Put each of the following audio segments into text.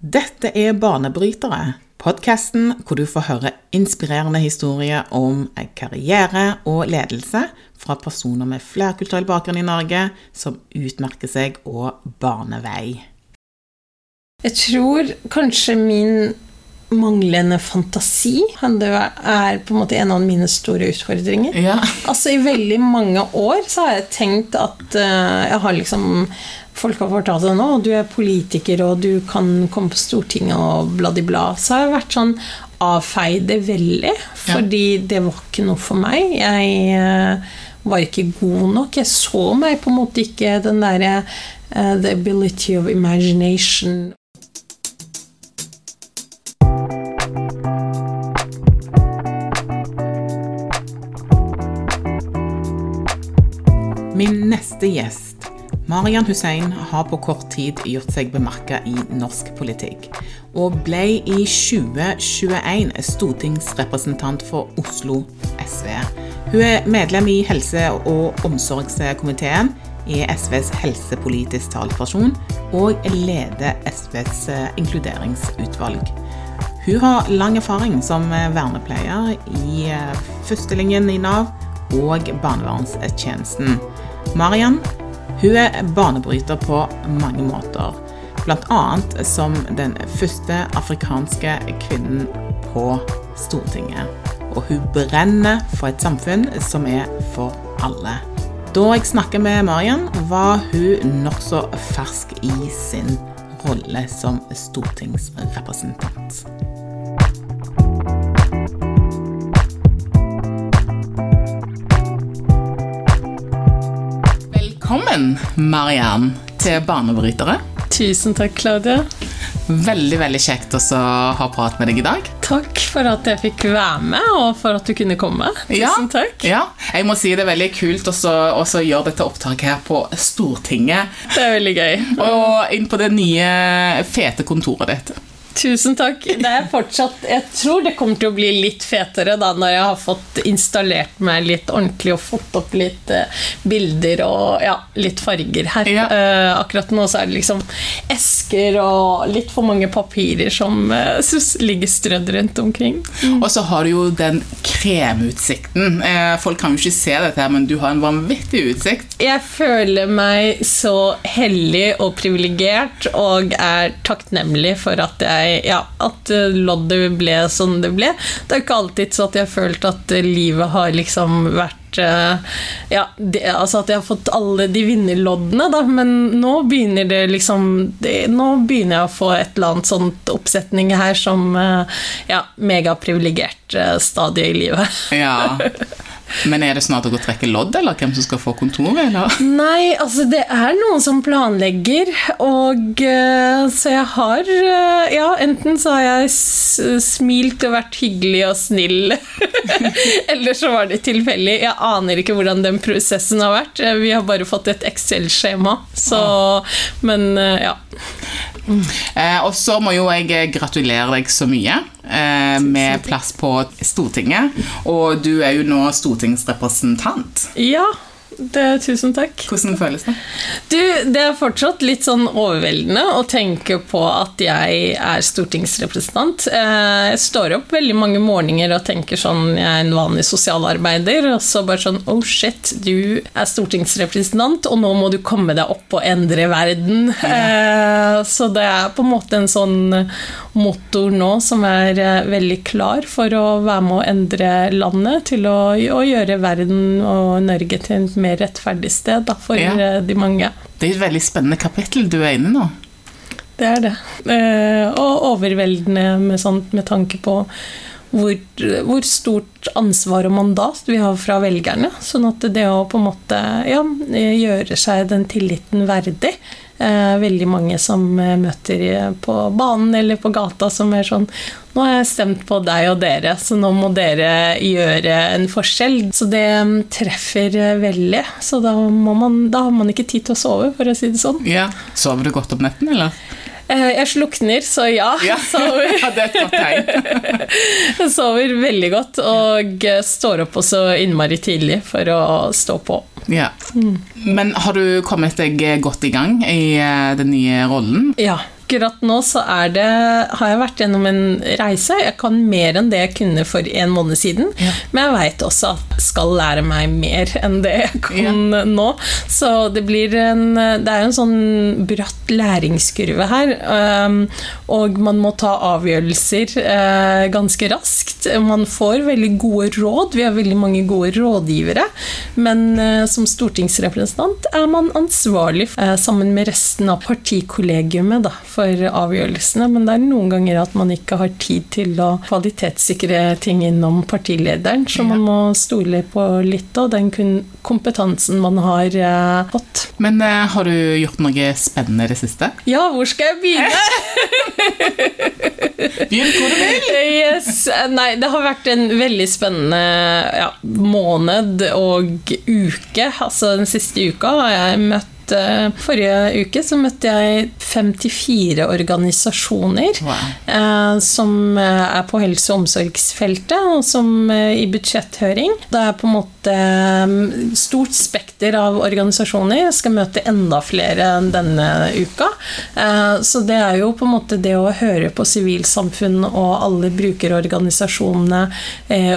Dette er Banebrytere, podkasten hvor du får høre inspirerende historier om karriere og ledelse fra personer med flerkulturell bakgrunn i Norge som utmerker seg og baner vei. Jeg tror kanskje min manglende fantasi er på en måte en av mine store utfordringer. Ja. Altså I veldig mange år så har jeg tenkt at uh, jeg har liksom Folk har fortalt at nå, du er politiker og du kan komme på Stortinget og bla-di-bla. Så har jeg vært sånn avfeid det veldig, fordi ja. det var ikke noe for meg. Jeg uh, var ikke god nok. Jeg så meg på en måte ikke den derre uh, The ability of imagination. Min neste gjest, Marian Hussein, har på kort tid gjort seg bemerka i norsk politikk, og ble i 2021 stortingsrepresentant for Oslo SV. Hun er medlem i helse- og omsorgskomiteen, er SVs helsepolitisk talsperson og leder SVs inkluderingsutvalg. Hun har lang erfaring som vernepleier i førstelinjen i Nav og barnevernstjenesten. Marian hun er banebryter på mange måter. Bl.a. som den første afrikanske kvinnen på Stortinget. Og hun brenner for et samfunn som er for alle. Da jeg snakket med Marian, var hun nokså fersk i sin rolle som stortingsrepresentant. Velkommen, Mariann, til Banebrytere. Tusen takk, Claudia. Veldig veldig kjekt å ha prat med deg i dag. Takk for at jeg fikk være med, og for at du kunne komme. Tusen ja, takk. Ja, jeg må si det er veldig kult å gjøre dette opptaket her på Stortinget. Det er veldig gøy. Og inn på det nye, fete kontoret ditt. Tusen takk. Det er fortsatt Jeg tror det kommer til å bli litt fetere da når jeg har fått installert meg litt ordentlig og fått opp litt uh, bilder og ja, litt farger her. Ja. Uh, akkurat nå så er det liksom esker og litt for mange papirer som uh, ligger strødd rundt omkring. Mm. Og så har du jo den kremutsikten. folk kan jo ikke se dette, her, men du har en vanvittig utsikt. Jeg føler meg så heldig og privilegert og er takknemlig for at jeg ja, at eh, loddet ble som det ble. Det er ikke alltid så at jeg har følt at eh, livet har liksom vært eh, ja, det, altså at jeg har fått alle de vinnerloddene, da, men nå begynner det liksom det, Nå begynner jeg å få et eller annet sånt oppsetning her som ja, megaprivilegert stadie i livet. Ja. Men er det snart å gå trekker trekke lodd, eller hvem som skal få kontoret? Eller? Nei, altså det er noen som planlegger, og uh, så jeg har uh, Ja, enten så har jeg smilt og vært hyggelig og snill, eller så var det tilfeldig. Jeg aner ikke hvordan den prosessen har vært. Eh, vi har bare fått et Excel-skjema, så Men uh, ja. Mm. og så må jo jeg gratulere deg så mye eh, med plass på Stortinget. Og du er jo nå stortingsrepresentant. Ja, det, tusen takk. Hvordan føles det? Du, det er fortsatt litt sånn overveldende å tenke på at jeg er stortingsrepresentant. Eh, jeg står opp veldig mange morgener og tenker sånn Jeg er en vanlig sosialarbeider, og så bare sånn Oh shit, du er stortingsrepresentant, og nå må du komme deg opp og endre verden. Ja. Så det er på en måte en sånn motor nå som er eh, veldig klar for å være med å endre landet til å, å gjøre verden og Norge til en mer mer rettferdig sted da, for ja. Eh, de mange. Det er et veldig spennende kapittel du er inne i nå. Det er det. Eh, og overveldende med, sånt, med tanke på hvor, hvor, stort ansvar og mandat vi har fra velgerne. Sånn at det å på en måte ja, gjøre seg den tilliten verdig eh, Veldig mange som møter på banen eller på gata som er sånn nå har jeg stemt på deg og dere, så nå må dere gjøre en forskjell. Så det mm, treffer veldig. Så da, man, da har man ikke tid til å sove, for å si det sånn. Ja, Sover du godt om netten, eller? Eh, jeg slukner, så ja. ja. Sover. det er et godt tegn. sover veldig godt og står opp også innmari tidlig for å stå på. Ja. Mm. Men har du kommet deg godt i gang i eh, den nye rollen? Ja. Akkurat nå så er det, har jeg vært gjennom en reise. Jeg kan mer enn det jeg kunne for en måned siden. Ja. Men jeg veit også at jeg skal lære meg mer enn det jeg kan ja. nå. Så det blir en Det er en sånn bratt læringskurve her. Um, og man må ta avgjørelser uh, ganske raskt. Man får veldig gode råd. Vi har veldig mange gode rådgivere. Men uh, som stortingsrepresentant er man ansvarlig uh, sammen med resten av partikollegiumet da, for avgjørelsene. Men det er noen ganger at man ikke har tid til å kvalitetssikre ting innom partilederen, så man må stole på litt av den kompetansen man har fått. Men har du gjort noe spennende i det siste? Ja, hvor skal jeg begynne? Begynn hvor du vil! Yes. Nei, det har vært en veldig spennende ja, måned og uke. Altså den siste uka har jeg møtt Eh, forrige uke så møtte jeg 54 organisasjoner wow. Eh, som eh, er på helse- og omsorgsfeltet, og som i budsjetthøring. Det er på en måte stort spekter av organisasjoner. Jeg skal møte enda flere denne uka. Så det er jo på en måte det å høre på sivilsamfunn og alle brukerorganisasjonene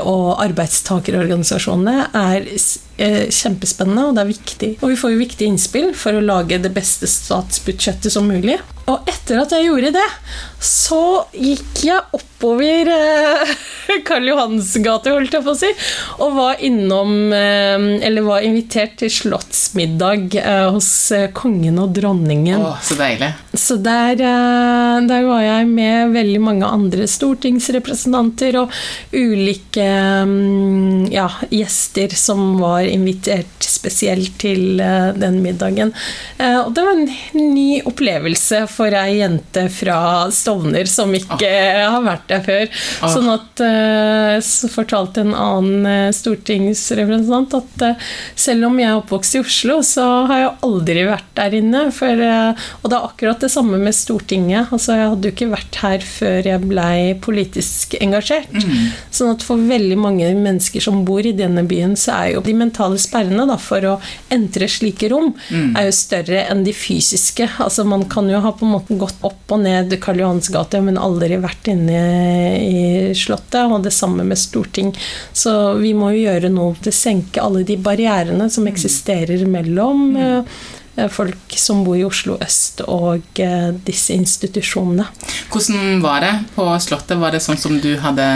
og arbeidstakerorganisasjonene er Eh, kjempespennende, og det er viktig. Og vi får jo viktige innspill for å lage det beste statsbudsjettet som mulig. Og etter at jeg gjorde det, så gikk jeg oppover eh, Karl Johans gate, holdt jeg på å si, og var innom eh, Eller var invitert til slottsmiddag eh, hos eh, kongen og dronningen. Åh, så deilig. Så der, eh, der, var jeg med veldig mange andre stortingsrepresentanter og ulike mm, ja, gjester som var invitert spesielt til eh, den middagen. Og det var en ny opplevelse for ei jente fra Stovner som ikke har vært der før. Sånn at eh, Så fortalte en annen eh, stortingsrepresentant at eh, selv om jeg er oppvokst i Oslo, så har jeg aldri vært der inne. For, og det er akkurat det samme med Stortinget. Altså, jeg hadde jo ikke vært her før jeg blei politisk engasjert. Mm. Sånn at for veldig mange mennesker som bor i denne byen, så er jo de mentale sperrene da, for å entre slike rom, mm. er jo større enn de fysiske. Altså, man kan jo ha på en måte gått opp og ned Karl Johans gate, men aldri vært inne i Slottet. Og det samme med Storting. Så vi må jo gjøre noe til å senke alle de barrierene som eksisterer mellom mm. Eh, folk som bor i Oslo øst og eh, disse institusjonene. Hvordan var det på Slottet? Var det sånn som du hadde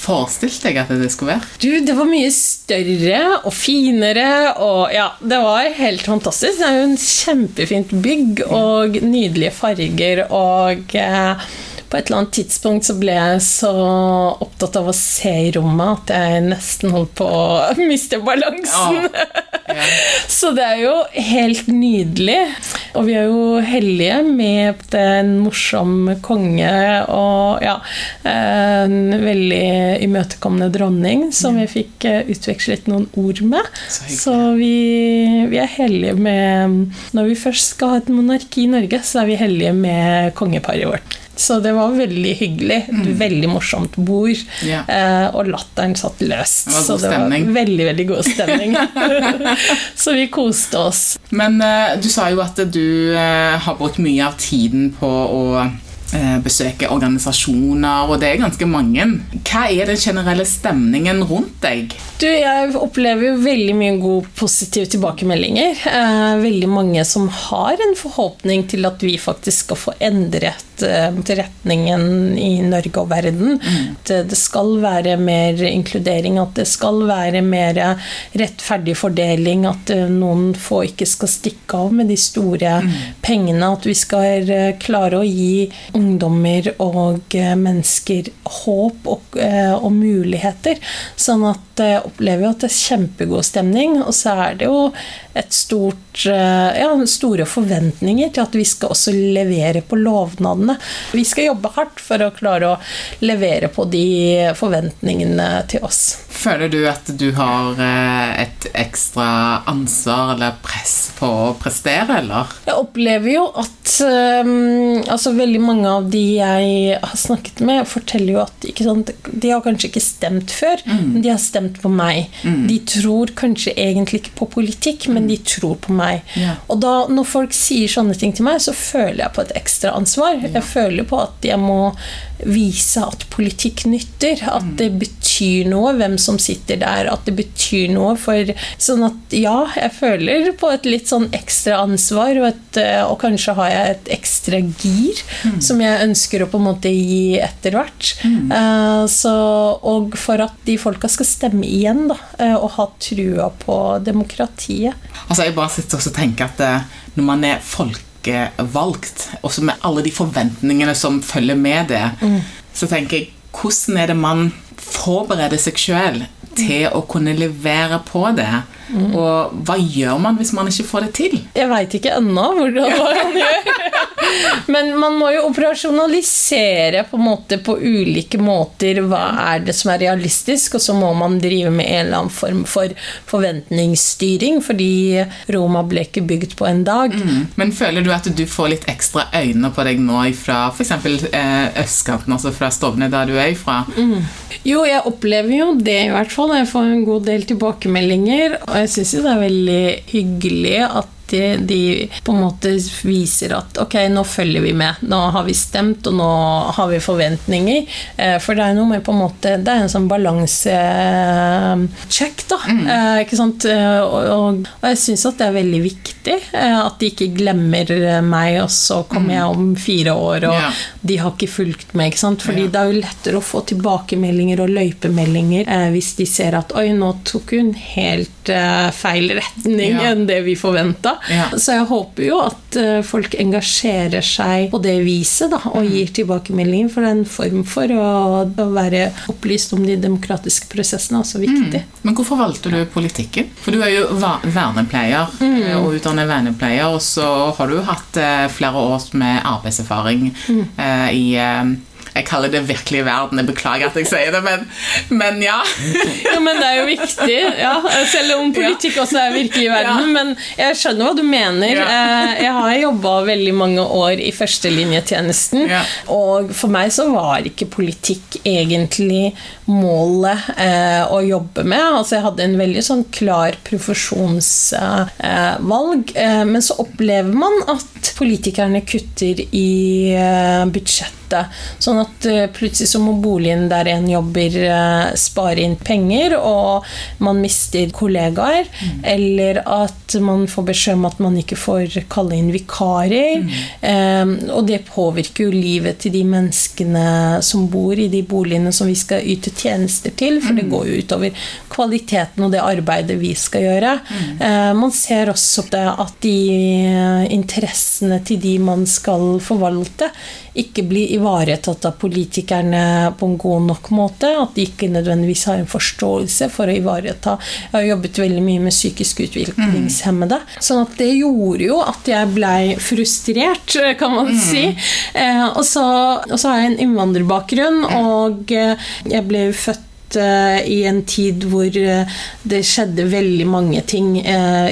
forestilt deg at det skulle være? Du, det var mye større og finere, og ja, det var helt fantastisk. Det er jo en kjempefint bygg og nydelige farger og eh, på et eller annet tidspunkt så ble jeg så opptatt av å se i rommet at jeg nesten holdt på å miste balansen. Ja. Ja. så det er jo helt nydelig. Og vi er jo heldige med en morsom konge og ja, en veldig imøtekommende dronning som vi fikk eh, utvekslet noen ord med. Så, så vi, vi, er heldige med Når vi først skal ha et monarki i Norge, så er vi heldige med kongeparet vårt. Så det var veldig hyggelig. Mm. Veldig morsomt bord. Yeah. Eh, og latteren satt løst. Det så det stemning. var veldig, veldig god stemning. så vi koste oss. Men eh, du sa jo at du eh, har brukt mye av tiden på å eh, besøke organisasjoner, og det er ganske mange. Hva er den generelle stemningen rundt deg? Du, jeg opplever jo veldig mye god positive tilbakemeldinger. Eh, veldig mange som har en forhåpning til at vi faktisk skal få endret Eh, retningen i Norge og verden. Mm. Det skal være mer inkludering, at det skal være mer rettferdig fordeling. At noen få ikke skal stikke av med de store mm. pengene. At vi skal klare å gi ungdommer og mennesker håp og, og muligheter. Sånn at jeg opplever jo at det er kjempegod stemning. Og så er det jo et stort, ja, store forventninger til at vi skal også levere på lovnadene. Vi skal jobbe hardt for å klare å levere på de forventningene til oss. Føler du at du har eh, et ekstra ansvar eller press på å prestere, eller? Jeg opplever jo at um, altså veldig mange av de jeg har snakket med, forteller jo at sant, de har kanskje ikke stemt før, mm. men de har stemt på meg. Mm. De tror kanskje egentlig ikke på politikk, men de tror på meg. Ja. Og da, når folk sier sånne ting til meg, så føler jeg på et ekstra ansvar. Ja. Jeg føler på at jeg må vise at politikk nytter. At mm. det betyr noe hvem som sitter der. At det betyr noe for Sånn at ja, jeg føler på et litt sånn ekstra ansvar, og, et, eh, og kanskje har jeg et ekstra gir mm. som jeg ønsker å på en måte gi etter hvert. Mm. Uh, så, og for at de folka skal stemme igjen, da, uh, og ha trua på demokratiet. Altså, jeg bare sitter og tenker at når man er folk folkevalgt, også med alle de forventningene som følger med det, mm. så tenker jeg hvordan er det man forbereder seg sjøl til å kunne levere på det? Mm. Og hva gjør man hvis man ikke får det til? Jeg veit ikke ennå hvordan man gjør. Men man må jo operasjonalisere på, måte, på ulike måter hva er det som er realistisk, og så må man drive med en eller annen form for forventningsstyring, fordi Roma ble ikke bygd på en dag. Mm. Men føler du at du får litt ekstra øyne på deg nå fra f.eks. Eh, østkanten, altså fra Stovner, der du er ifra? Mm. Jo, jeg opplever jo det, i hvert fall. Jeg får en god del tilbakemeldinger. Og jeg syns jo det er veldig hyggelig at de, de, på en måte viser at ok, nå følger vi med. Nå har vi stemt, og nå har vi forventninger. Eh, for det er noe med på en måte Det er en sånn balansesjekk, da. Mm. Eh, ikke sant? Eh, og, og, og jeg syns at det er veldig viktig at de ikke glemmer meg, og så kommer jeg om fire år, og yeah. de har ikke fulgt med. Ikke sant? Fordi yeah. det er jo lettere å få tilbakemeldinger og løypemeldinger hvis de ser at oi, nå tok hun helt feil retning yeah. enn det vi forventa. Ja. Så jeg håper jo at eh, folk engasjerer seg på det viset da, og gir tilbakemeldinger, for det er en form for å, å være opplyst om de demokratiske prosessene er også viktig. Mm. Men hvorfor valgte du politikken? For du er jo vernepleier mm. Eh, og utdannet vernepleier, og så har du hatt eh, flere år med arbeidserfaring mm. i jeg kaller det virkelige verden. Jeg beklager at jeg sier det, men, men ja. ja. Men det er jo viktig. Ja. Selv om politikk ja. også er virkelig i verden. Men jeg skjønner hva du mener. Eh, jeg har jobba veldig mange år i førstelinjetjenesten, og for meg så var ikke politikk egentlig målet eh, å jobbe med. Altså jeg hadde en veldig sånn klar profesjonsvalg, eh, men så opplever man at politikerne kutter i budsjettet ute. Sånn at uh, plutselig så må boligen der en jobber, uh, spare inn penger, og man mister kollegaer. Mm. Eller at man får beskjed om at man ikke får kalle inn vikarer. Mm. Um, og det påvirker jo livet til de menneskene som bor i de boligene som vi skal yte tjenester til, for mm. det går jo utover kvaliteten og det arbeidet vi skal gjøre. Uh, man ser også at de interessene til de man skal forvalte, ikke blir ivaretatt av politikerne på en god nok måte. At de ikke nødvendigvis har en forståelse for å ivareta Jeg har jobbet veldig mye med psykisk utviklingshemmede. Mm. sånn at det gjorde jo at jeg blei frustrert, kan man mm. si. Eh, og, så, og, så, har jeg en innvandrerbakgrunn, og eh, jeg ble født uh, i en tid hvor uh, det skjedde veldig mange ting. Uh,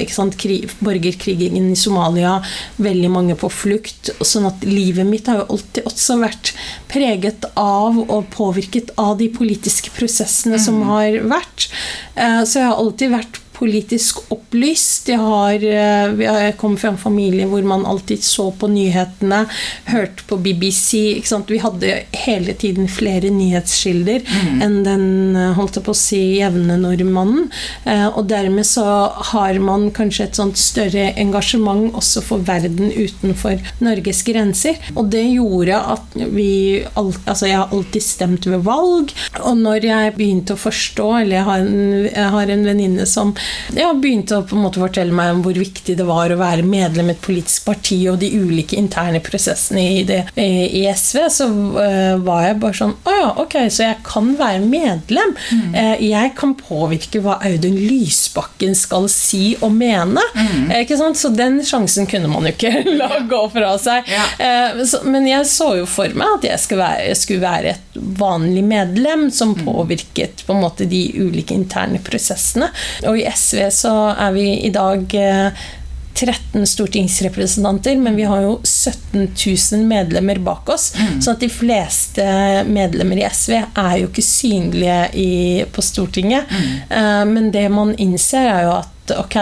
Borgerkrigen i Somalia, veldig mange på flukt. Sånn at livet mitt har jo alltid også vært preget av og påvirket av de politiske prosessene mm. som har vært. så jeg har alltid vært politisk opplyst. Jeg, har, eh, jeg kommer fra en familie hvor man alltid så på nyhetene, hørte på BBC. Vi hadde hele tiden flere nyhetskilder mm. enn den eh, holdt jeg på å si, jevne nordmannen. Eh, og dermed så har man kanskje et sånt større engasjement også for verden utenfor Norges grenser. Og det gjorde at vi Altså, jeg har alltid stemt ved valg. Og når jeg begynte å forstå, eller jeg har en, jeg en venninne som ja, begynte å på en måte fortelle meg om hvor viktig det var å være medlem i et politisk parti og de ulike interne prosessene i, det, i SV, så uh, var jeg bare sånn Å ja, ok, så jeg kan være medlem. Mm. Uh, jeg kan påvirke hva Audun Lysbakken skal si og mene. Mm. Uh, ikke sant? Så den sjansen kunne man jo ikke la gå fra seg. Ja. Men jeg så jo for meg at jeg skulle være, jeg skulle være et vanlig medlem som mm. påvirket på en måte de ulike interne prosessene. Og i SV så er vi i dag 13 stortingsrepresentanter, men vi har jo 17 000 medlemmer bak oss. Mm. Så at de fleste medlemmer i SV er jo ikke synlige i, på Stortinget. Mm. Uh, men det man innser, er jo at ok,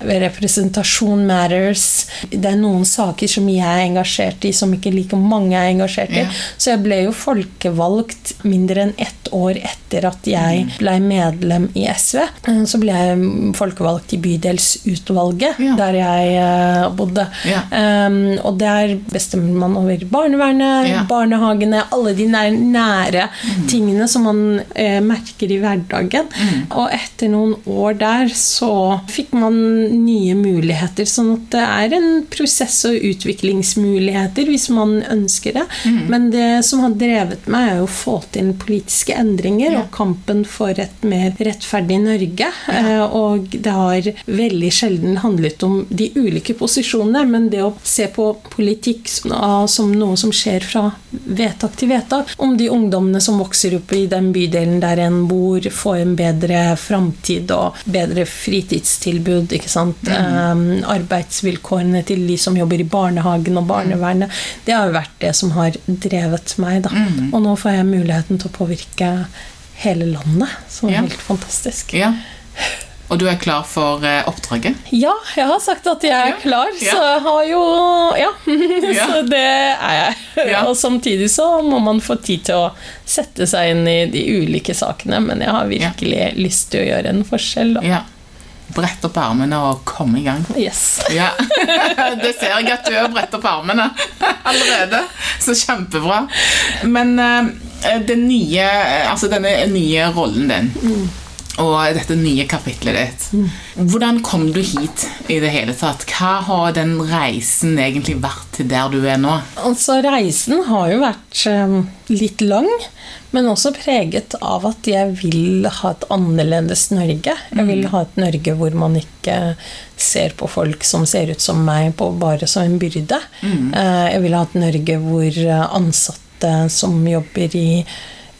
representasjon matters. Det er noen saker som jeg er engasjert i, som ikke like mange er engasjert i. Ja. Så jeg ble jo folkevalgt mindre enn ett år etter at jeg mm. ble medlem i SV. Så ble jeg folkevalgt i bydelsutvalget, ja. der jeg uh, bodde. Ja. Um, og der bestemmer man over barnevernet, barnehagene, alle de nære mm. tingene som man uh, merker i hverdagen. Mm. Og etter noen år der så fikk man nye muligheter. Sånn at det er en prosess og utviklingsmuligheter hvis man ønsker det. Mm. Men det som har drevet meg, er å få til politiske endringer ja. og kampen for et mer rettferdig Norge. Ja. Eh, og det har veldig sjelden handlet om de ulike posisjonene, men det å se på politikk som noe som skjer fra vedtak til vedtak, om de ungdommene som vokser opp i den bydelen der en bor, får en bedre framtid og bedre fritidstilbud, ikke sant? Mm. Arbeidsvilkårene til de som jobber i barnehagen og barnevernet. Det har jo vært det som har drevet meg. Da. Mm. Og nå får jeg muligheten til å påvirke hele landet, som er ja. helt fantastisk. Ja. Og du er klar for eh, oppdraget? Ja, jeg har sagt at jeg er klar. Ja. Så jeg har jo Ja. ja. så det er jeg. Ja. Og samtidig så må man få tid til å sette seg inn i de ulike sakene. Men jeg har virkelig lyst til å gjøre en forskjell, da. Ja brette opp armene og komme i gang. Yes. Ja. Det ser jeg at du har brett opp armene allerede. Så kjempebra. Men uh, den nye, altså denne nye rollen din mm. og dette nye kapitlet ditt mm. Hvordan kom du hit i det hele tatt? Hva har den reisen egentlig vært til der du er nå? Altså, Reisen har jo vært um, litt lang. Men også preget av at jeg vil ha et annerledes Norge. Jeg vil mm. ha et Norge hvor man ikke ser på folk som ser ut som meg, bare som en byrde. Mm. Eh, jeg vil ha et Norge hvor ansatte som jobber i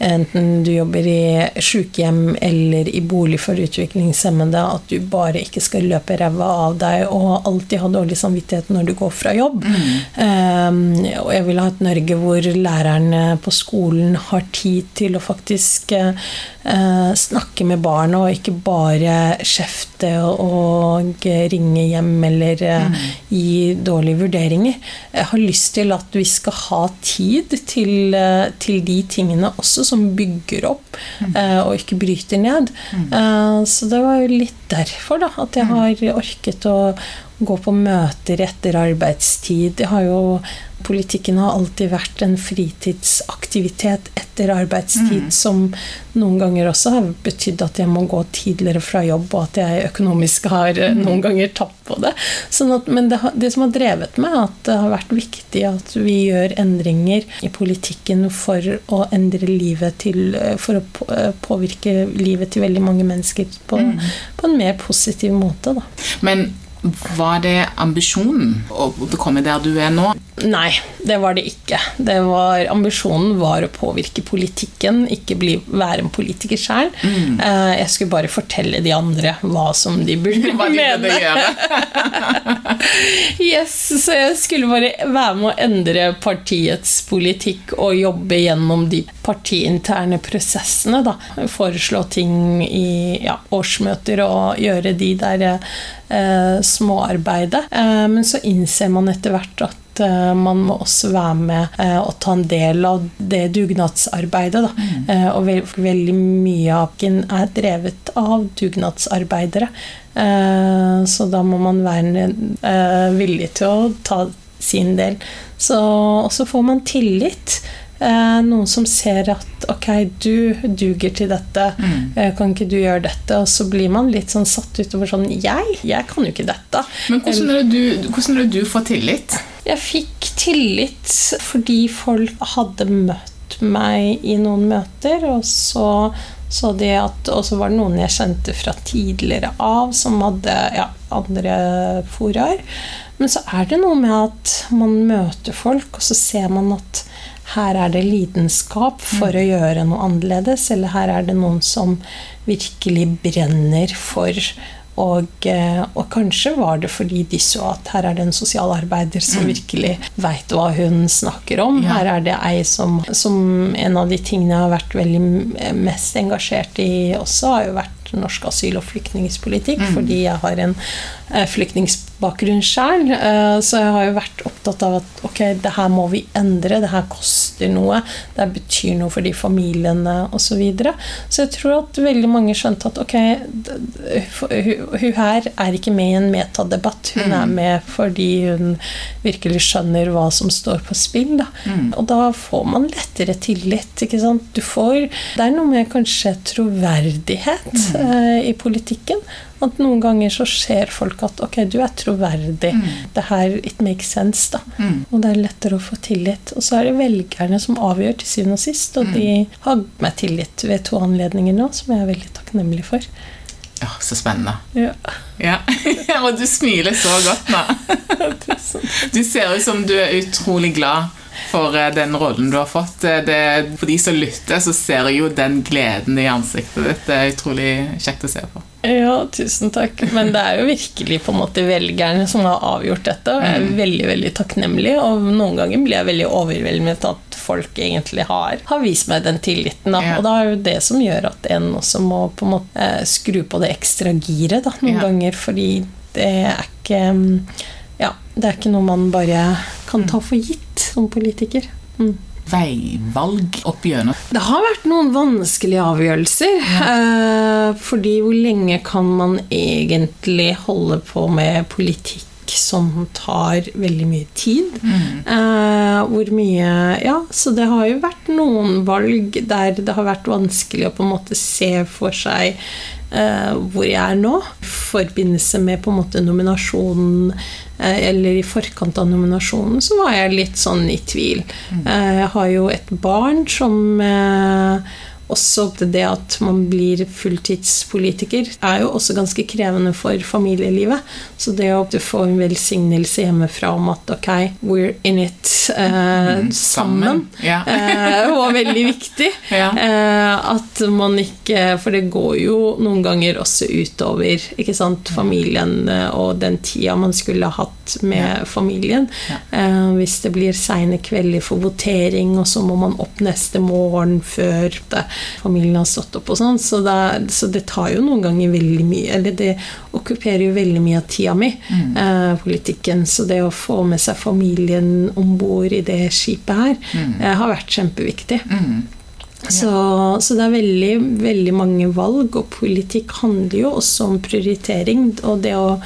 enten du jobber i sykehjem eller i bolig for utviklingshemmede, at du bare ikke skal løpe ræva av deg og alltid ha dårlig samvittighet når du går fra jobb. Mm. Um, og jeg vil ha et Norge hvor lærerne på skolen har tid til å faktisk uh, snakke med barna, og ikke bare kjefte og ringe hjem eller uh, gi dårlige vurderinger. Jeg har lyst til at vi skal ha tid til, uh, til de tingene også som bygger opp, mm. uh, og ikke bryter ned. Mm. Uh, så det var jo litt derfor da, at jeg mm. har orket å gå på møter etter arbeidstid. Jeg har jo Politikken har alltid vært en fritidsaktivitet etter arbeidstid, mm. som noen ganger også har betydd at jeg må gå tidligere fra jobb, og at jeg økonomisk har eh, mm. noen ganger tapt på det. Sånn at, men det, det, som har drevet meg, er at det har vært viktig at vi gjør endringer i politikken for å endre livet til eh, For å eh, påvirke livet til veldig mange mennesker på, mm. på en mer positiv måte. Da. Men var det ambisjonen å komme der du er nå? Nei, det var det ikke. Det var, ambisjonen var å påvirke politikken, ikke bli, være en politiker sjøl. Mm. Eh, jeg skulle bare fortelle de andre hva som de burde hva de mene. yes, så jeg skulle bare være med å endre partiets politikk og jobbe gjennom de partiinterne prosessene. Da. Foreslå ting i ja, årsmøter og gjøre de der eh, småarbeidet. Eh, men så innser man etter hvert at eh, man må også være med eh, og ta en del av det dugnadsarbeidet. Da. Mm. Eh, og ve veldig mye av den er drevet av dugnadsarbeidere. Eh, så da må man være villig til å ta sin del. Så, og så får man tillit. Eh, noen som ser at ok, du duger til dette, mm. kan ikke du gjøre dette? Og så blir man litt sånn satt utover sånn Jeg? Jeg kan jo ikke dette. Men hvordan er det du, hvordan er du får tillit? Jeg fikk tillit fordi folk hadde møtt meg i noen møter, og så så de at, og så var det noen jeg kjente fra tidligere av, som hadde ja, andre foraer. Men så er det noe med at man møter folk, og så ser man at her er det lidenskap for å gjøre noe annerledes, eller her er det noen som virkelig brenner for og, eh, og, kanskje var det fordi de så at her er det en sosialarbeider som virkelig veit hva hun snakker om. Ja. Her er det ei som, som En av de tingene jeg har vært veldig mest engasjert i også, har jo vært norsk asyl- og flyktningpolitikk, mm. fordi jeg har en eh, flyktningbakgrunn sjøl. Eh, så jeg har jo vært opptatt av at ok, det her må vi endre, det her koster noe, det her betyr noe for de familiene osv. Så, videre. så jeg tror at veldig mange skjønte at ok, hun her er ikke med i en metadebatt, hun mm. er med fordi hun virkelig skjønner hva som står på spill. Da. Mm. Og da får man lettere tillit. ikke sant? Du får, det er noe med kanskje troverdighet. Mm eh, i politikken. At noen ganger så ser folk at ok, du er troverdig. Mm. Det her it makes sense, da. Mm. Og det er lettere å få tillit. Og så er det velgerne som avgjør til syvende og sist, og mm. de har meg tillit ved to anledninger nå, som jeg er veldig takknemlig for. Ja, Så spennende. Ja. ja. og du smiler så godt nå. du ser ut som du er utrolig glad for eh, den rollen du har fått. Eh, det, for de som lytter, så ser jeg jo den gleden i ansiktet ditt. Det er utrolig kjekt å se på. Ja, tusen takk. Men det er jo virkelig på en måte velgerne som har avgjort dette. Og jeg er mm. veldig veldig takknemlig, og noen ganger blir jeg veldig overveldet at folk egentlig har, har vist meg den tilliten. Da. Ja. Og da er jo det som gjør at en også må på en måte eh, skru på det ekstra giret da, noen ja. ganger, fordi det er ikke mm, ja, det er ikke noe man bare kan ta for gitt som politiker. Mm. Veivalg opp gjennom? Det har vært noen vanskelige avgjørelser. Ja. Eh, fordi hvor lenge kan man egentlig holde på med politikk som tar veldig mye tid. Mm. Eh, hvor mye Ja, så det har jo vært noen valg der det har vært vanskelig å på en måte se for seg hvor jeg er nå. I forbindelse med på en måte nominasjonen Eh, eller i forkant av nominasjonen, så var jeg litt sånn i tvil. Mm. Eh, jeg har jo et barn som eh, også det at man blir fulltidspolitiker, er jo også ganske krevende for familielivet. Så det å få en velsignelse hjemmefra om at ok, we're in it eh, mm, sammen. Ja. eh, var veldig viktig. Ja. Eh, at man ikke For det går jo noen ganger også utover ikke sant, familien eh, og den tida man skulle ha hatt med familien. Eh, hvis det blir seine kvelder for votering, og så må man opp neste morgen før det familien har stått opp og sånn. Så, så, det tar jo noen ganger veldig mye Eller det okkuperer jo veldig mye av tida mi, mm. eh, politikken. Så det å få med seg familien om bord i det skipet her, mm. eh, har vært kjempeviktig. Mm. Ja. Så, så, det er veldig, veldig mange valg, og politikk handler jo også om prioritering. Og det å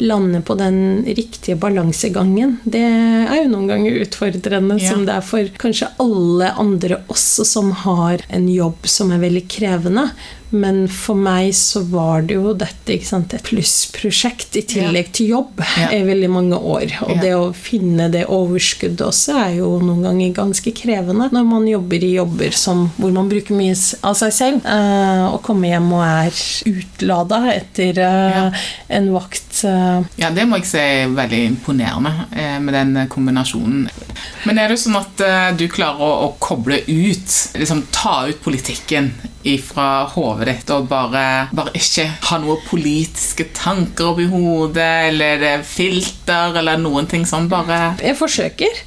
lande på den riktige balansegangen, det er jo noen ganger utfordrende, ja. som det er for kanskje alle andre også som har en jobb som er veldig krevende. Men for meg så var det jo dette sant, et plussprosjekt i tillegg ja. til jobb ja. i veldig mange år. Og ja. det å finne det overskuddet også er jo noen ganger ganske krevende når man jobber i jobber som, hvor man bruker mye av seg selv. Eh, og kommer hjem og er utlada etter eh, en vakt. Eh. Ja, det må jeg si er veldig imponerende eh, med den kombinasjonen. Men er det sånn at eh, du klarer å, å koble ut, liksom ta ut politikken ifra hodet ditt og bare, bare, ikke ha noen politiske tanker oppi hodet eller filter eller noen ting sånn. Bare Jeg forsøker.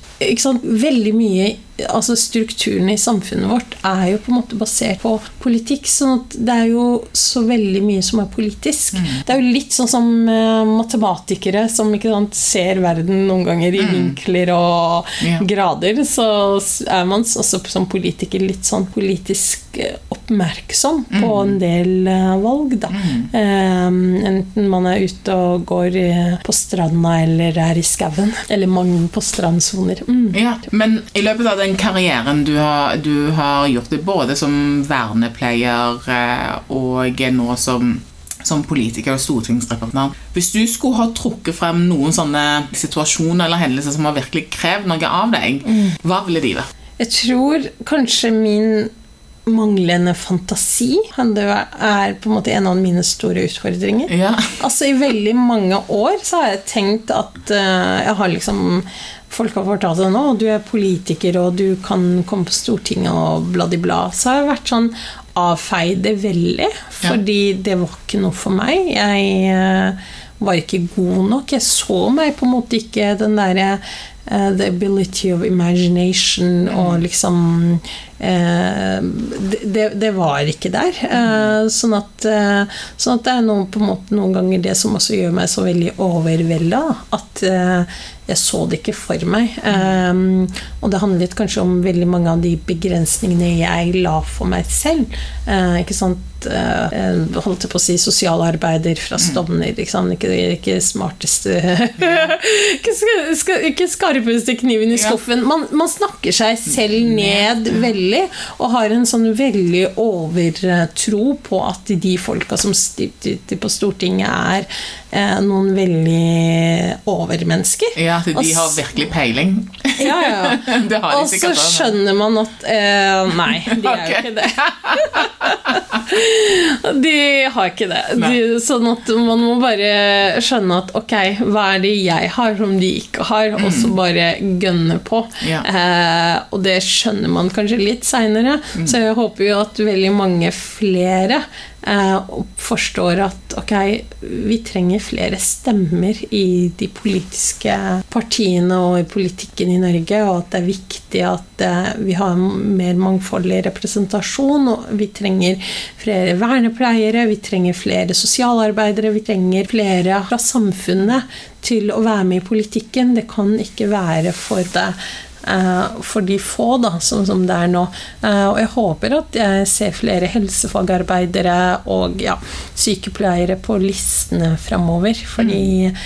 Veldig mye altså strukturen i samfunnet vårt er jo på en måte basert på politikk. sånn at det er jo så veldig mye som er politisk. Mm. Det er jo litt sånn som uh, matematikere som sant, ser verden noen ganger i mm. vinkler og yeah. grader. Så er man også som politiker litt sånn politisk oppmerksom oppmerksom mm. på en del uh, valg, da. Um, enten man er ute og går på stranda eller er i skauen. Eller mange på strandsoner. Mm. Ja, men i løpet av det den karrieren du har, du har gjort, det både som vernepleier eh, og nå som, som politiker og stortingsrepresentant Hvis du skulle ha trukket frem noen sånne situasjoner eller hendelser som har virkelig krevd noe av deg, hva ville de vært? Jeg tror kanskje min manglende fantasi er på en måte en av mine store utfordringer. Ja. Altså I veldig mange år så har jeg tenkt at uh, jeg har liksom Folk har fortalt at nå, du er politiker og du kan komme på Stortinget og bla-di-bla. Så har jeg vært sånn avfeid det veldig, fordi ja. det var ikke noe for meg. Jeg uh, var ikke god nok. Jeg så meg på en måte ikke den derre uh, The ability of imagination og liksom uh, det, det, var ikke der. Uh, sånn, at, sånn, at, det er noen, måte, noen, ganger det som også gjør meg så veldig overvelda. At jeg så det ikke for meg. Um, og det handlet kanskje om veldig mange av de begrensningene jeg la for meg selv. Ikke sant? Holdt jeg på å si sosialarbeider fra mm. Stovner. Ikke, ikke smarteste ikke, skal, ikke, skarpeste kniven i skuffen. Man, man, snakker seg selv ned veldig, og har en sånn veldig overtro på at de folka som sitter på Stortinget, er eh, noen veldig overmennesker. Ja, at de har virkelig peiling. Ja, ja. og så skjønner man at eh, Nei, de er jo ikke det. de har ikke det. De, sånn at man må bare skjønne at ok, hva er det jeg har som de ikke har, og så mm. Bare gønne på. Ja. Eh, og det skjønner man kanskje litt seinere, mm. så jeg håper jo at veldig mange flere Eh, forstår at ok, vi trenger flere stemmer i de politiske partiene og i politikken i Norge, og at det er viktig at eh, vi har mer mangfoldig representasjon. og Vi trenger flere vernepleiere, vi trenger flere sosialarbeidere, vi trenger flere fra samfunnet til å være med i politikken. Det kan ikke være for det Eh, for de få, da, som, som det er nå. Eh, og jeg håper at jeg ser flere helsefagarbeidere og ja, sykepleiere på listene framover. Fordi mm.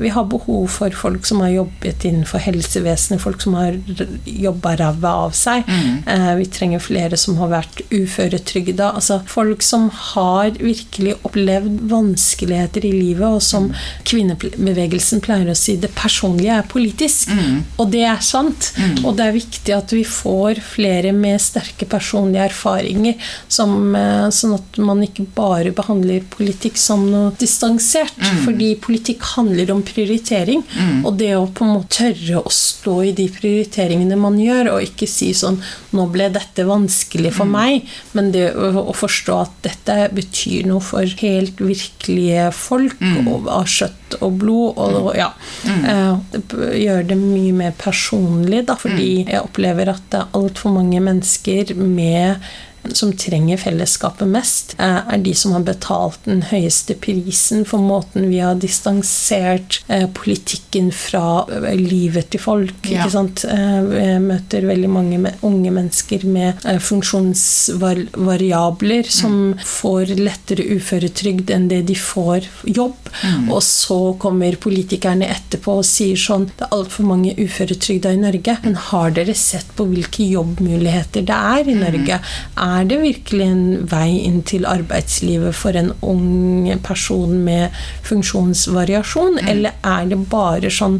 Vi har behov for folk som har jobbet innenfor helsevesenet, folk som har jobba ræva av seg. Mm. Eh, vi trenger flere som har vært uføretrygda. Altså folk som har virkelig opplevd vanskeligheter i livet, og som mm. kvinnebevegelsen pleier å si det personlige er politisk. Mm. Og det er sant. Mm. Og det er viktig at vi får flere med sterke personlige erfaringer, som, eh, sånn at man ikke bare behandler politikk som noe distansert. Mm. Fordi politikk handler om prioritering. Mm. Og det å på en måte tørre å stå i de prioriteringene man gjør, og ikke si sånn 'Nå ble dette vanskelig for mm. meg', men det å, å, forstå at dette betyr noe for helt virkelige folk mm. av kjøtt og blod. Og, og ja, mm. eh, det gjør det mye mer personlig, da, fordi mm. jeg opplever at det er altfor mange mennesker med som trenger fellesskapet mest, eh, er de som har betalt den høyeste prisen for måten vi har distansert eh, politikken fra eh, livet til folk. Ja. Jeg møter veldig mange unge mennesker med funksjonsvariabler som mm. får lettere uføretrygd enn det de får jobb. Mm. Og så kommer politikerne etterpå og sier sånn Det er altfor mange uføretrygda i Norge, men har dere sett på hvilke jobbmuligheter det er i mm. Norge? Mm. Er det virkelig en vei inn til arbeidslivet for en ung person med funksjonsvariasjon, mm. eller er det bare sånn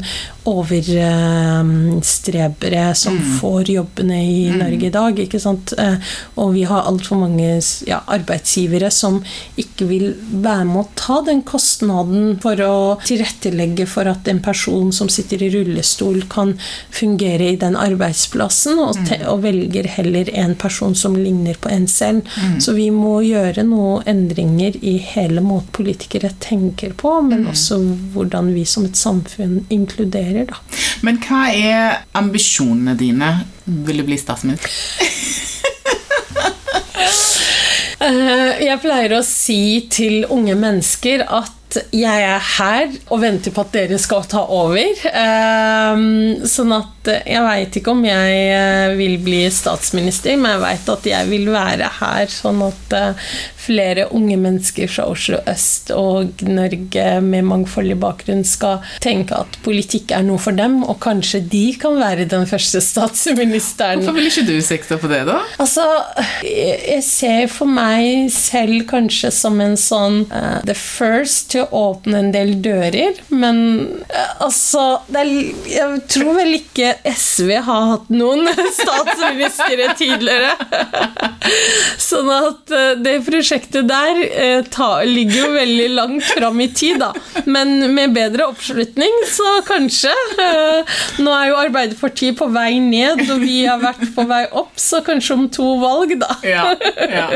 overstrebere som mm. får jobbene i mm. Norge i dag? ikke sant? Eh, og vi har altfor mange ja, arbeidsgivere som ikke vil være med å ta den kostnaden for å tilrettelegge for at en person som sitter i rullestol, kan fungere i den arbeidsplassen, og, mm. og velger heller en person som ligner på en selv. Mm. Så vi må gjøre noen endringer i hele måten politikere tenker på, men mm. også hvordan vi som et samfunn inkluderer. Da. Men hva er ambisjonene dine? Vil du bli statsminister? Eh, jeg pleier å si til unge mennesker at jeg er her og venter på at dere skal ta over. Eh, sånn at eh, jeg veit ikke om jeg eh, vil bli statsminister, men jeg veit at jeg vil være her, sånn at eh, flere unge mennesker fra Oslo øst og Norge med mangfoldig bakgrunn skal tenke at politikk er noe for dem, og kanskje de kan være den første statsministeren. Hvorfor vil ikke du sikte på det, da? Altså, jeg ser for meg selv kanskje som en sånn uh, the first til å åpne en del dører, men eh, altså det er, Jeg tror vel ikke SV har hatt noen statsministre tidligere. sånn at eh, det prosjektet der eh, ta, ligger jo veldig langt fram i tid, da. Men med bedre oppslutning, så kanskje. Eh, nå er jo Arbeiderpartiet på vei ned, og vi har vært på vei opp, så kanskje om to valg, da. Ja, ja.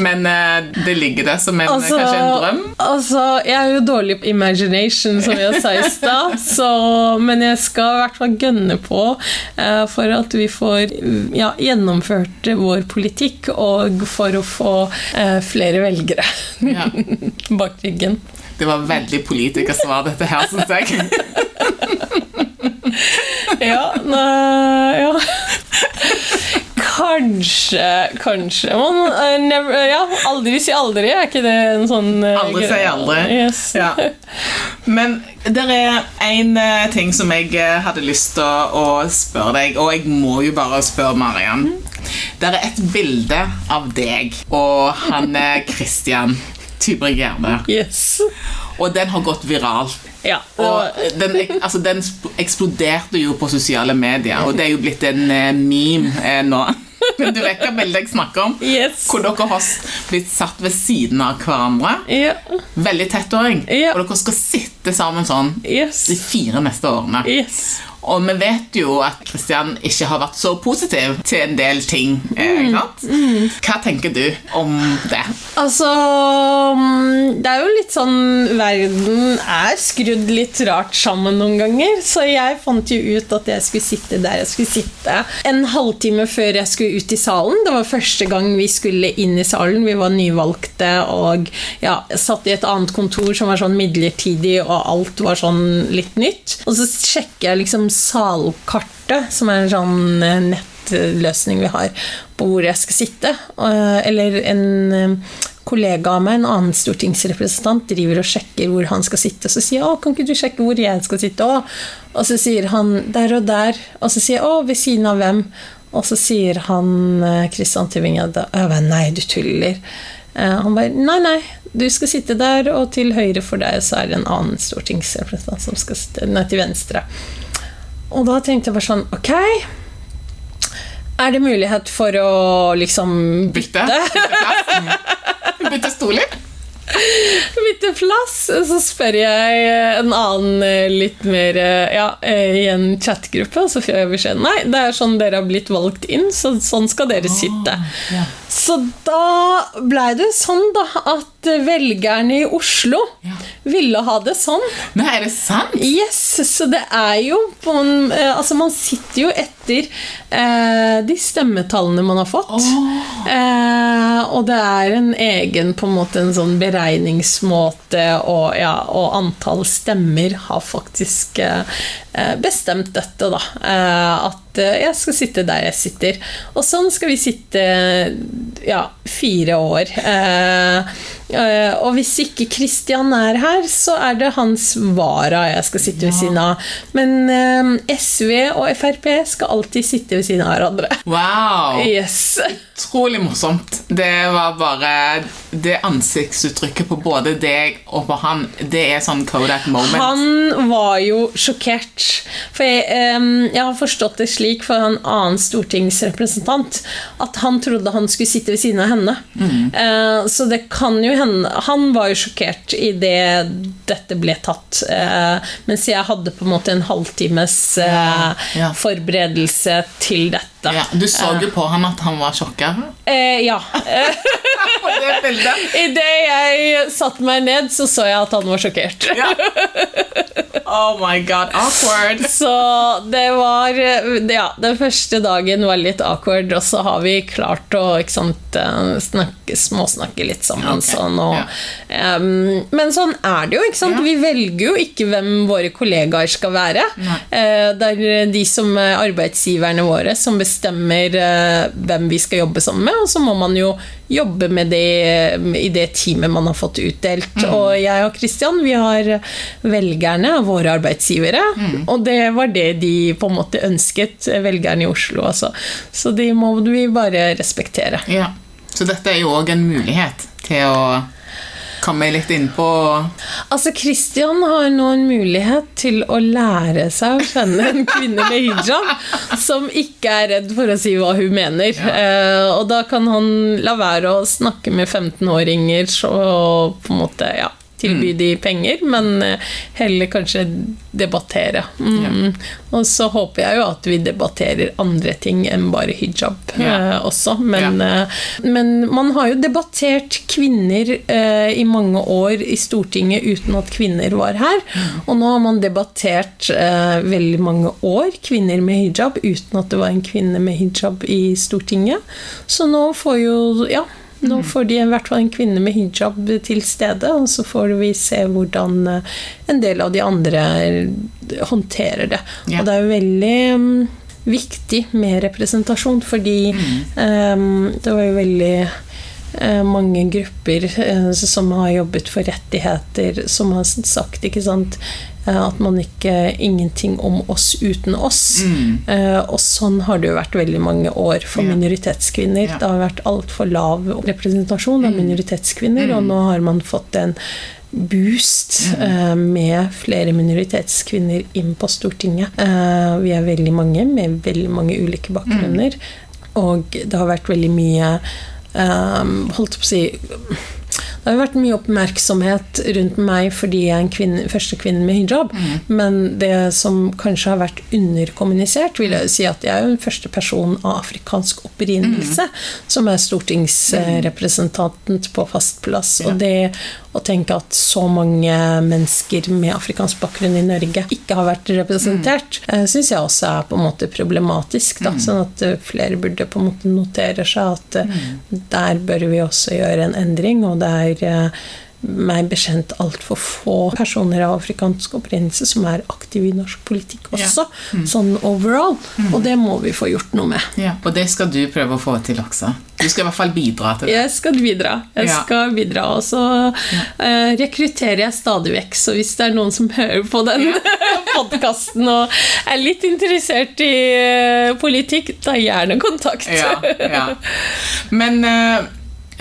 Men eh, det ligger der som en, kanskje en drøm? Altså, jeg er jo dårlig på imagination, som jeg sa i stad, men jeg skal i hvert fall gønne på uh, for at vi får ja, gjennomført vår politikk, og for å få uh, flere velgere Ja. bak ryggen. Det var veldig politikersvar, dette her, syns jeg. Ja, nei, ja. Kanskje, kanskje man, uh, never, Ja, aldri si aldri, er ikke det en sånn uh, Aldri si aldri. Yes. Ja. Men det er én ting som jeg eh, hadde lyst til å, å spørre deg, og jeg må jo bare spørre Mariann. Det er et bilde av deg og han eh, Christian Tybring-Gjedde, yes. og den har gått viralt. Ja. Og den, altså, den eksploderte jo på sosiale medier, og det er jo blitt en eh, meme eh, nå. Men du vet hva bildet jeg snakker om? Yes. Hvor dere har blitt satt ved siden av hverandre. Ja. Veldig tett òg. Ja. Og dere skal sitte sammen sånn Yes. de fire neste årene. Yes. Og vi vet jo at Kristian ikke har vært så positiv til en del ting. eh, Mm. Hva tenker du om det? Altså mm, Det er jo litt sånn Verden er skrudd litt rart sammen noen ganger. Så jeg fant jo ut at jeg skulle sitte der jeg skulle sitte. En halvtime før jeg skulle ut i salen. Det var første gang vi skulle inn i salen. Vi var nyvalgte og ja, satt i et annet kontor som var sånn midlertidig, og alt var sånn litt nytt. Og så sjekker jeg liksom salkartet, som er en sånn eh, nettløsning vi har, på hvor jeg skal sitte. Eh, Eller en eh, kollega av meg, en annen stortingsrepresentant, driver og sjekker hvor han skal sitte. Så sier jeg 'Å, kan ikke du sjekke hvor jeg skal sitte?' Å. Og så sier han 'der og der'. Og så sier jeg 'Å, ved siden av hvem?' Og så sier han Kristian Christian Tybring-Gjedde «Å, jeg bare, 'Nei, du tuller'. Han bare 'Nei, nei, du skal sitte der, og til høyre for deg så er det en annen stortingsrepresentant som skal sitte Nei, til venstre'. Og da tenkte jeg bare sånn Ok. Er det mulighet for å liksom Bytte? bytte? Bytte stoler? bytte plass? Så spør jeg en annen eh, litt mer eh, Ja, eh, i en chatgruppe, og så får jeg beskjed Nei, det er sånn dere har blitt valgt inn, så sånn skal dere sitte. Yeah. Så da blei det sånn, da, at velgerne i Oslo Ja. ville ha det sånn. Nei, er det sant? Yes, så det er jo på en eh, Altså, man sitter jo etter eh, de stemmetallene man har fått. Eh, og det er en egen på en måte en sånn beregningsmåte, og, ja, og antall stemmer har faktisk eh, bestemt dette, da. Eh, at eh, jeg skal sitte der jeg sitter. Og sånn skal vi sitte ja, fire år. Eh, eh, og hvis ikke Kristian er her, så er det hans vara jeg skal sitte ved siden av. Men eh, SV og Frp skal alltid sitte ved siden av hverandre. Wow! Yes. Utrolig morsomt. Det var bare Det ansiktsuttrykket på både deg og på han, det er sånn Kodak moment. Han var jo sjokkert. For jeg, um, jeg har forstått det slik for en annen stortingsrepresentant at han trodde han skulle sitte ved siden av henne. Eh, så det kan jo hende Han var jo sjokkert idet dette ble tatt. Uh, mens jeg hadde på en måte en halvtimes uh, Ja, ja. forberedelse til dette. Ja, du så jo på han at han var sjokka Eh, ja. på det bildet. Idet jeg satte meg ned, så så jeg at han var sjokkert. Ja. Oh my god, awkward. Så det var Ja, den første dagen var litt awkward, og så har vi klart å ikke sant, eh, snakke, småsnakke litt sammen. Okay. Sånn, og, ja. um, men sånn er det jo. ikke sant? Ja. Vi velger jo ikke hvem våre kollegaer skal være. Nei. Eh, det er de som er arbeidsgiverne våre som bestemmer eh, hvem vi skal jobbe sammen med, og så må man jo jobbe med det i det teamet man har fått utdelt. Mm. Og jeg og Kristian, vi har velgerne, våre arbeidsgivere, Mm. og det var det de på en måte ønsket, velgerne i Oslo altså. Så de må vi bare respektere. Ja. Så dette er jo òg en mulighet til å komme litt innpå Altså, Christian har nå en mulighet til å lære seg å kjenne en kvinne med hijab som ikke er redd for å si hva hun mener. Eh, og da kan han la være å snakke med 15-åringer og på en måte, ja tilby de penger, men eh, heller kanskje debattere. Mm. Og så håper jeg jo at vi debatterer andre ting enn bare hijab Ja. eh, også. Men, eh, men man har jo debattert kvinner eh, i mange år i Stortinget uten at kvinner var her. Og nå har man debattert eh, veldig mange år kvinner med hijab uten at det var en kvinne med hijab i Stortinget. Så nå får jo Ja. Nå får de i hvert fall en kvinne med hijab til stede, og så får vi se hvordan eh, en del av de andre håndterer det. Ja. Og det er jo veldig mm, viktig med representasjon, fordi eh, det var jo veldig eh, mange grupper eh, som har jobbet for rettigheter, som har sagt ikke sant, eh, at man ikke Ingenting om oss uten oss. Mm. og sånn har det jo vært veldig mange år for Ja. minoritetskvinner. Ja. Det har vært altfor lav representasjon av minoritetskvinner, og nå har man fått en boost eh, med flere minoritetskvinner inn på Stortinget. Eh, vi er veldig mange med veldig mange ulike bakgrunner. Og det har vært veldig mye eh, Holdt på å si det har vært mye oppmerksomhet rundt meg fordi jeg er en kvinne, første kvinne med hijab. Men det som kanskje har vært underkommunisert, vil jeg si at jeg er den første person av afrikansk opprinnelse som er stortingsrepresentant på fast plass. Og det å tenke at så mange mennesker med afrikansk bakgrunn i Norge ikke har vært representert, mm. syns jeg også er på en måte problematisk. Da. Sånn at eh, flere burde på en måte notere seg at mm. der bør vi også gjøre en endring. og det er eh, meg bekjent altfor få personer av afrikansk opprinnelse som er aktive i norsk politikk også, sånn overall. Og det må vi få gjort noe med. Ja, Og det skal du prøve å få til også. Du skal i hvert fall bidra til det. Jeg skal bidra. Jeg Ja. skal bidra Og så eh, rekrutterer jeg stadig vekk. Så hvis det er noen som hører på den podkasten og er litt interessert i eh, politikk, ta gjerne kontakt. Ja, ja. Men eh,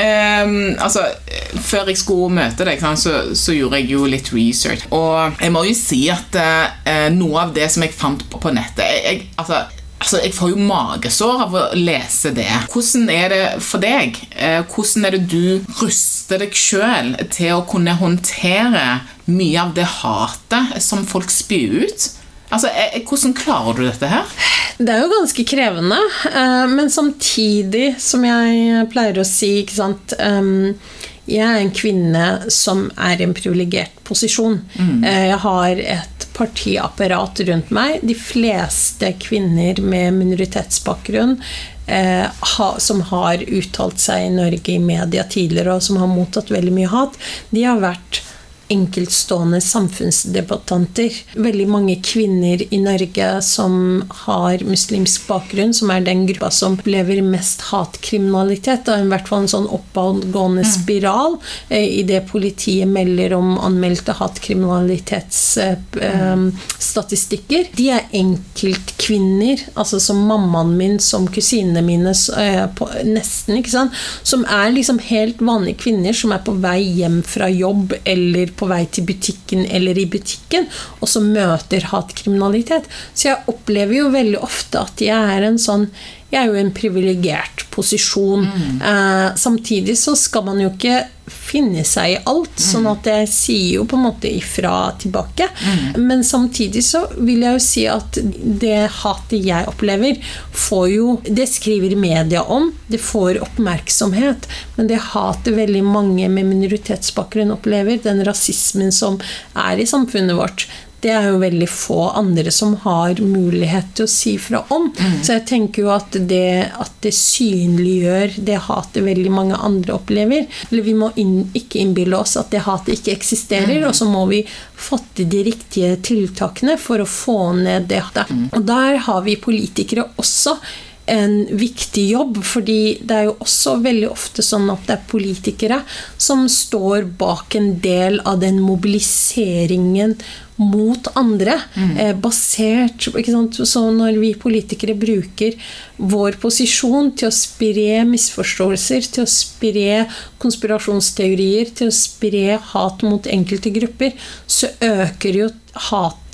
ehm, altså, før jeg skulle møte deg, så, så gjorde jeg jo litt research. Og jeg må jo si at uh, noe av det som jeg fant på, på nettet jeg, jeg, altså, altså, jeg får jo magesår av å lese det. Hvordan er det for deg? Uh, hvordan er det du ruster deg sjøl til å kunne håndtere mye av det hatet som folk spyr ut? Altså, eh, Hvordan klarer du dette her? Det er jo ganske krevende, eh, men samtidig, som jeg pleier å si, ikke sant Jeg er en kvinne som er i en privilegert posisjon. Eh, Jeg har et partiapparat rundt meg. De fleste kvinner med minoritetsbakgrunn eh, som har uttalt seg i Norge i media tidligere, og som har mottatt veldig mye hat, de har vært enkeltstående samfunnsdebattanter. Veldig mange kvinner i Norge som har muslimsk bakgrunn, som er den gruppa som lever mest hatkriminalitet. Det er i hvert fall en sånn oppadgående spiral eh, i det politiet melder om anmeldte hatkriminalitetsstatistikker. De er enkeltkvinner, altså som mammaen min, som kusinene mine, eh, på, nesten, ikke sant? Som er liksom helt vanlige kvinner som er på vei hjem fra jobb eller på vei til butikken eller i butikken, og som møter hatkriminalitet. Så jeg opplever jo veldig ofte at jeg er en sånn jeg er jo i en privilegert posisjon. Eh, samtidig så skal man jo ikke finne seg i alt, sånn at jeg sier jo på en måte ifra tilbake. Men samtidig så vil jeg jo si at det hatet jeg opplever, får jo Det skriver media om, det får oppmerksomhet, men det hatet veldig mange med minoritetsbakgrunn opplever, den rasismen som er i samfunnet vårt, det er jo veldig få andre som har mulighet til å si fra om. Mm. Så jeg tenker jo at det, at det synliggjør det hatet veldig mange andre opplever. Eller vi må inn, ikke innbille oss at det hatet ikke eksisterer, mm. og så må vi fatte de riktige tiltakene for å få ned det hatet. Mm. Og der har vi politikere også en viktig jobb, fordi det er jo også veldig ofte sånn at det er politikere som står bak en del av den mobiliseringen mot andre. Mm. ikke basert Så når vi politikere bruker vår posisjon til å spre misforståelser, til å spre konspirasjonsteorier, til å spre hat mot enkelte grupper, så øker jo hat, eh,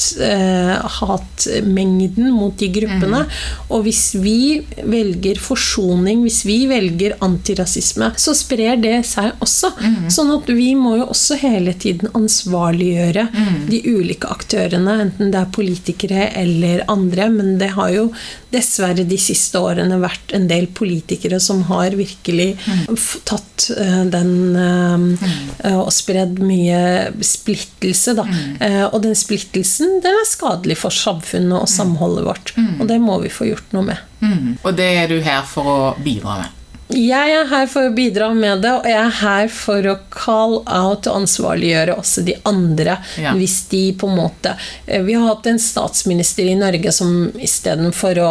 hatmengden mot de gruppene. Mm. Og hvis vi velger forsoning, hvis vi velger antirasisme, så sprer det seg også. Mm. Sånn at vi må jo også hele tiden ansvarliggjøre mm. de ulike aktørene, enten det er politikere eller andre. Men det har jo dessverre de siste årene vært en del politikere som har virkelig mm. tatt uh, den uh, og spredd mye splittelse, da. Uh, og den splittelsen den er skadelig for samfunnet og samholdet vårt. Mm. Og det må vi få gjort noe med. Mm. Og det er du her for å bidra med? Jeg er her for å bidra med det, og jeg er her for å call out og ansvarliggjøre også de andre. Ja. Hvis de på en måte eh, Vi har hatt en statsminister i Norge som istedenfor å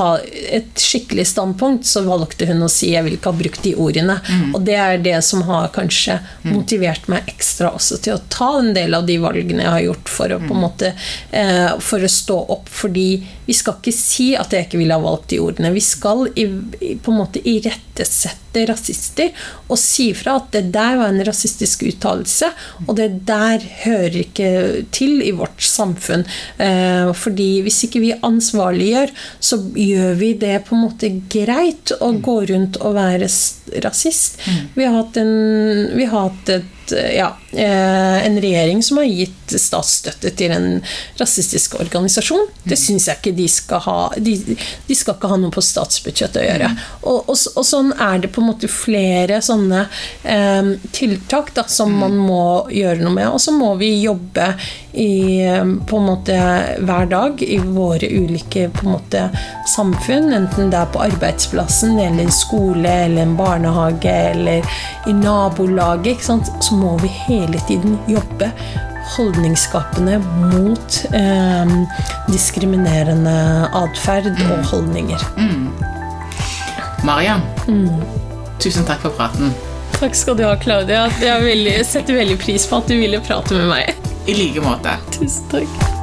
ta et skikkelig standpunkt, så valgte hun å si 'jeg vil ikke ha brukt de ordene'. Mm. Og det er det som har kanskje mm. motivert meg ekstra også til å ta en del av de valgene jeg har gjort for å på en mm. måte eh, for å stå opp. Fordi vi skal ikke si at jeg ikke ville ha valgt de ordene. Vi skal i, på en måte irettesette rasister og si fra at det der var en rasistisk uttalelse, og det der hører ikke til i vårt samfunn. Eh, fordi hvis ikke vi ansvarliggjør, så gjør vi det på en måte greit å gå rundt og være rasist. Mm. Vi har hatt, en, vi har hatt et ja, eh, en regjering som har gitt statsstøtte til en rasistisk organisasjon. Det mm. syns jeg ikke de skal ha. De, de, skal ikke ha noe på statsbudsjettet å gjøre. Mm. Og, og, og, sånn er det på en måte flere sånne eh, tiltak da, som man mm. må gjøre noe med. Og så må vi jobbe i, på en måte hver dag i våre ulike på en måte, samfunn, enten det er på arbeidsplassen eller en skole eller en barnehage eller i nabolaget. ikke sant? Så må vi hele tiden jobbe holdningsskapende mot eh, diskriminerende atferd mm. og holdninger. Mm. Mariam, mm. tusen takk for praten. Takk skal du ha, Claudia. Jeg veldig, setter veldig pris på at du ville prate med meg. I like måte. Tusen takk.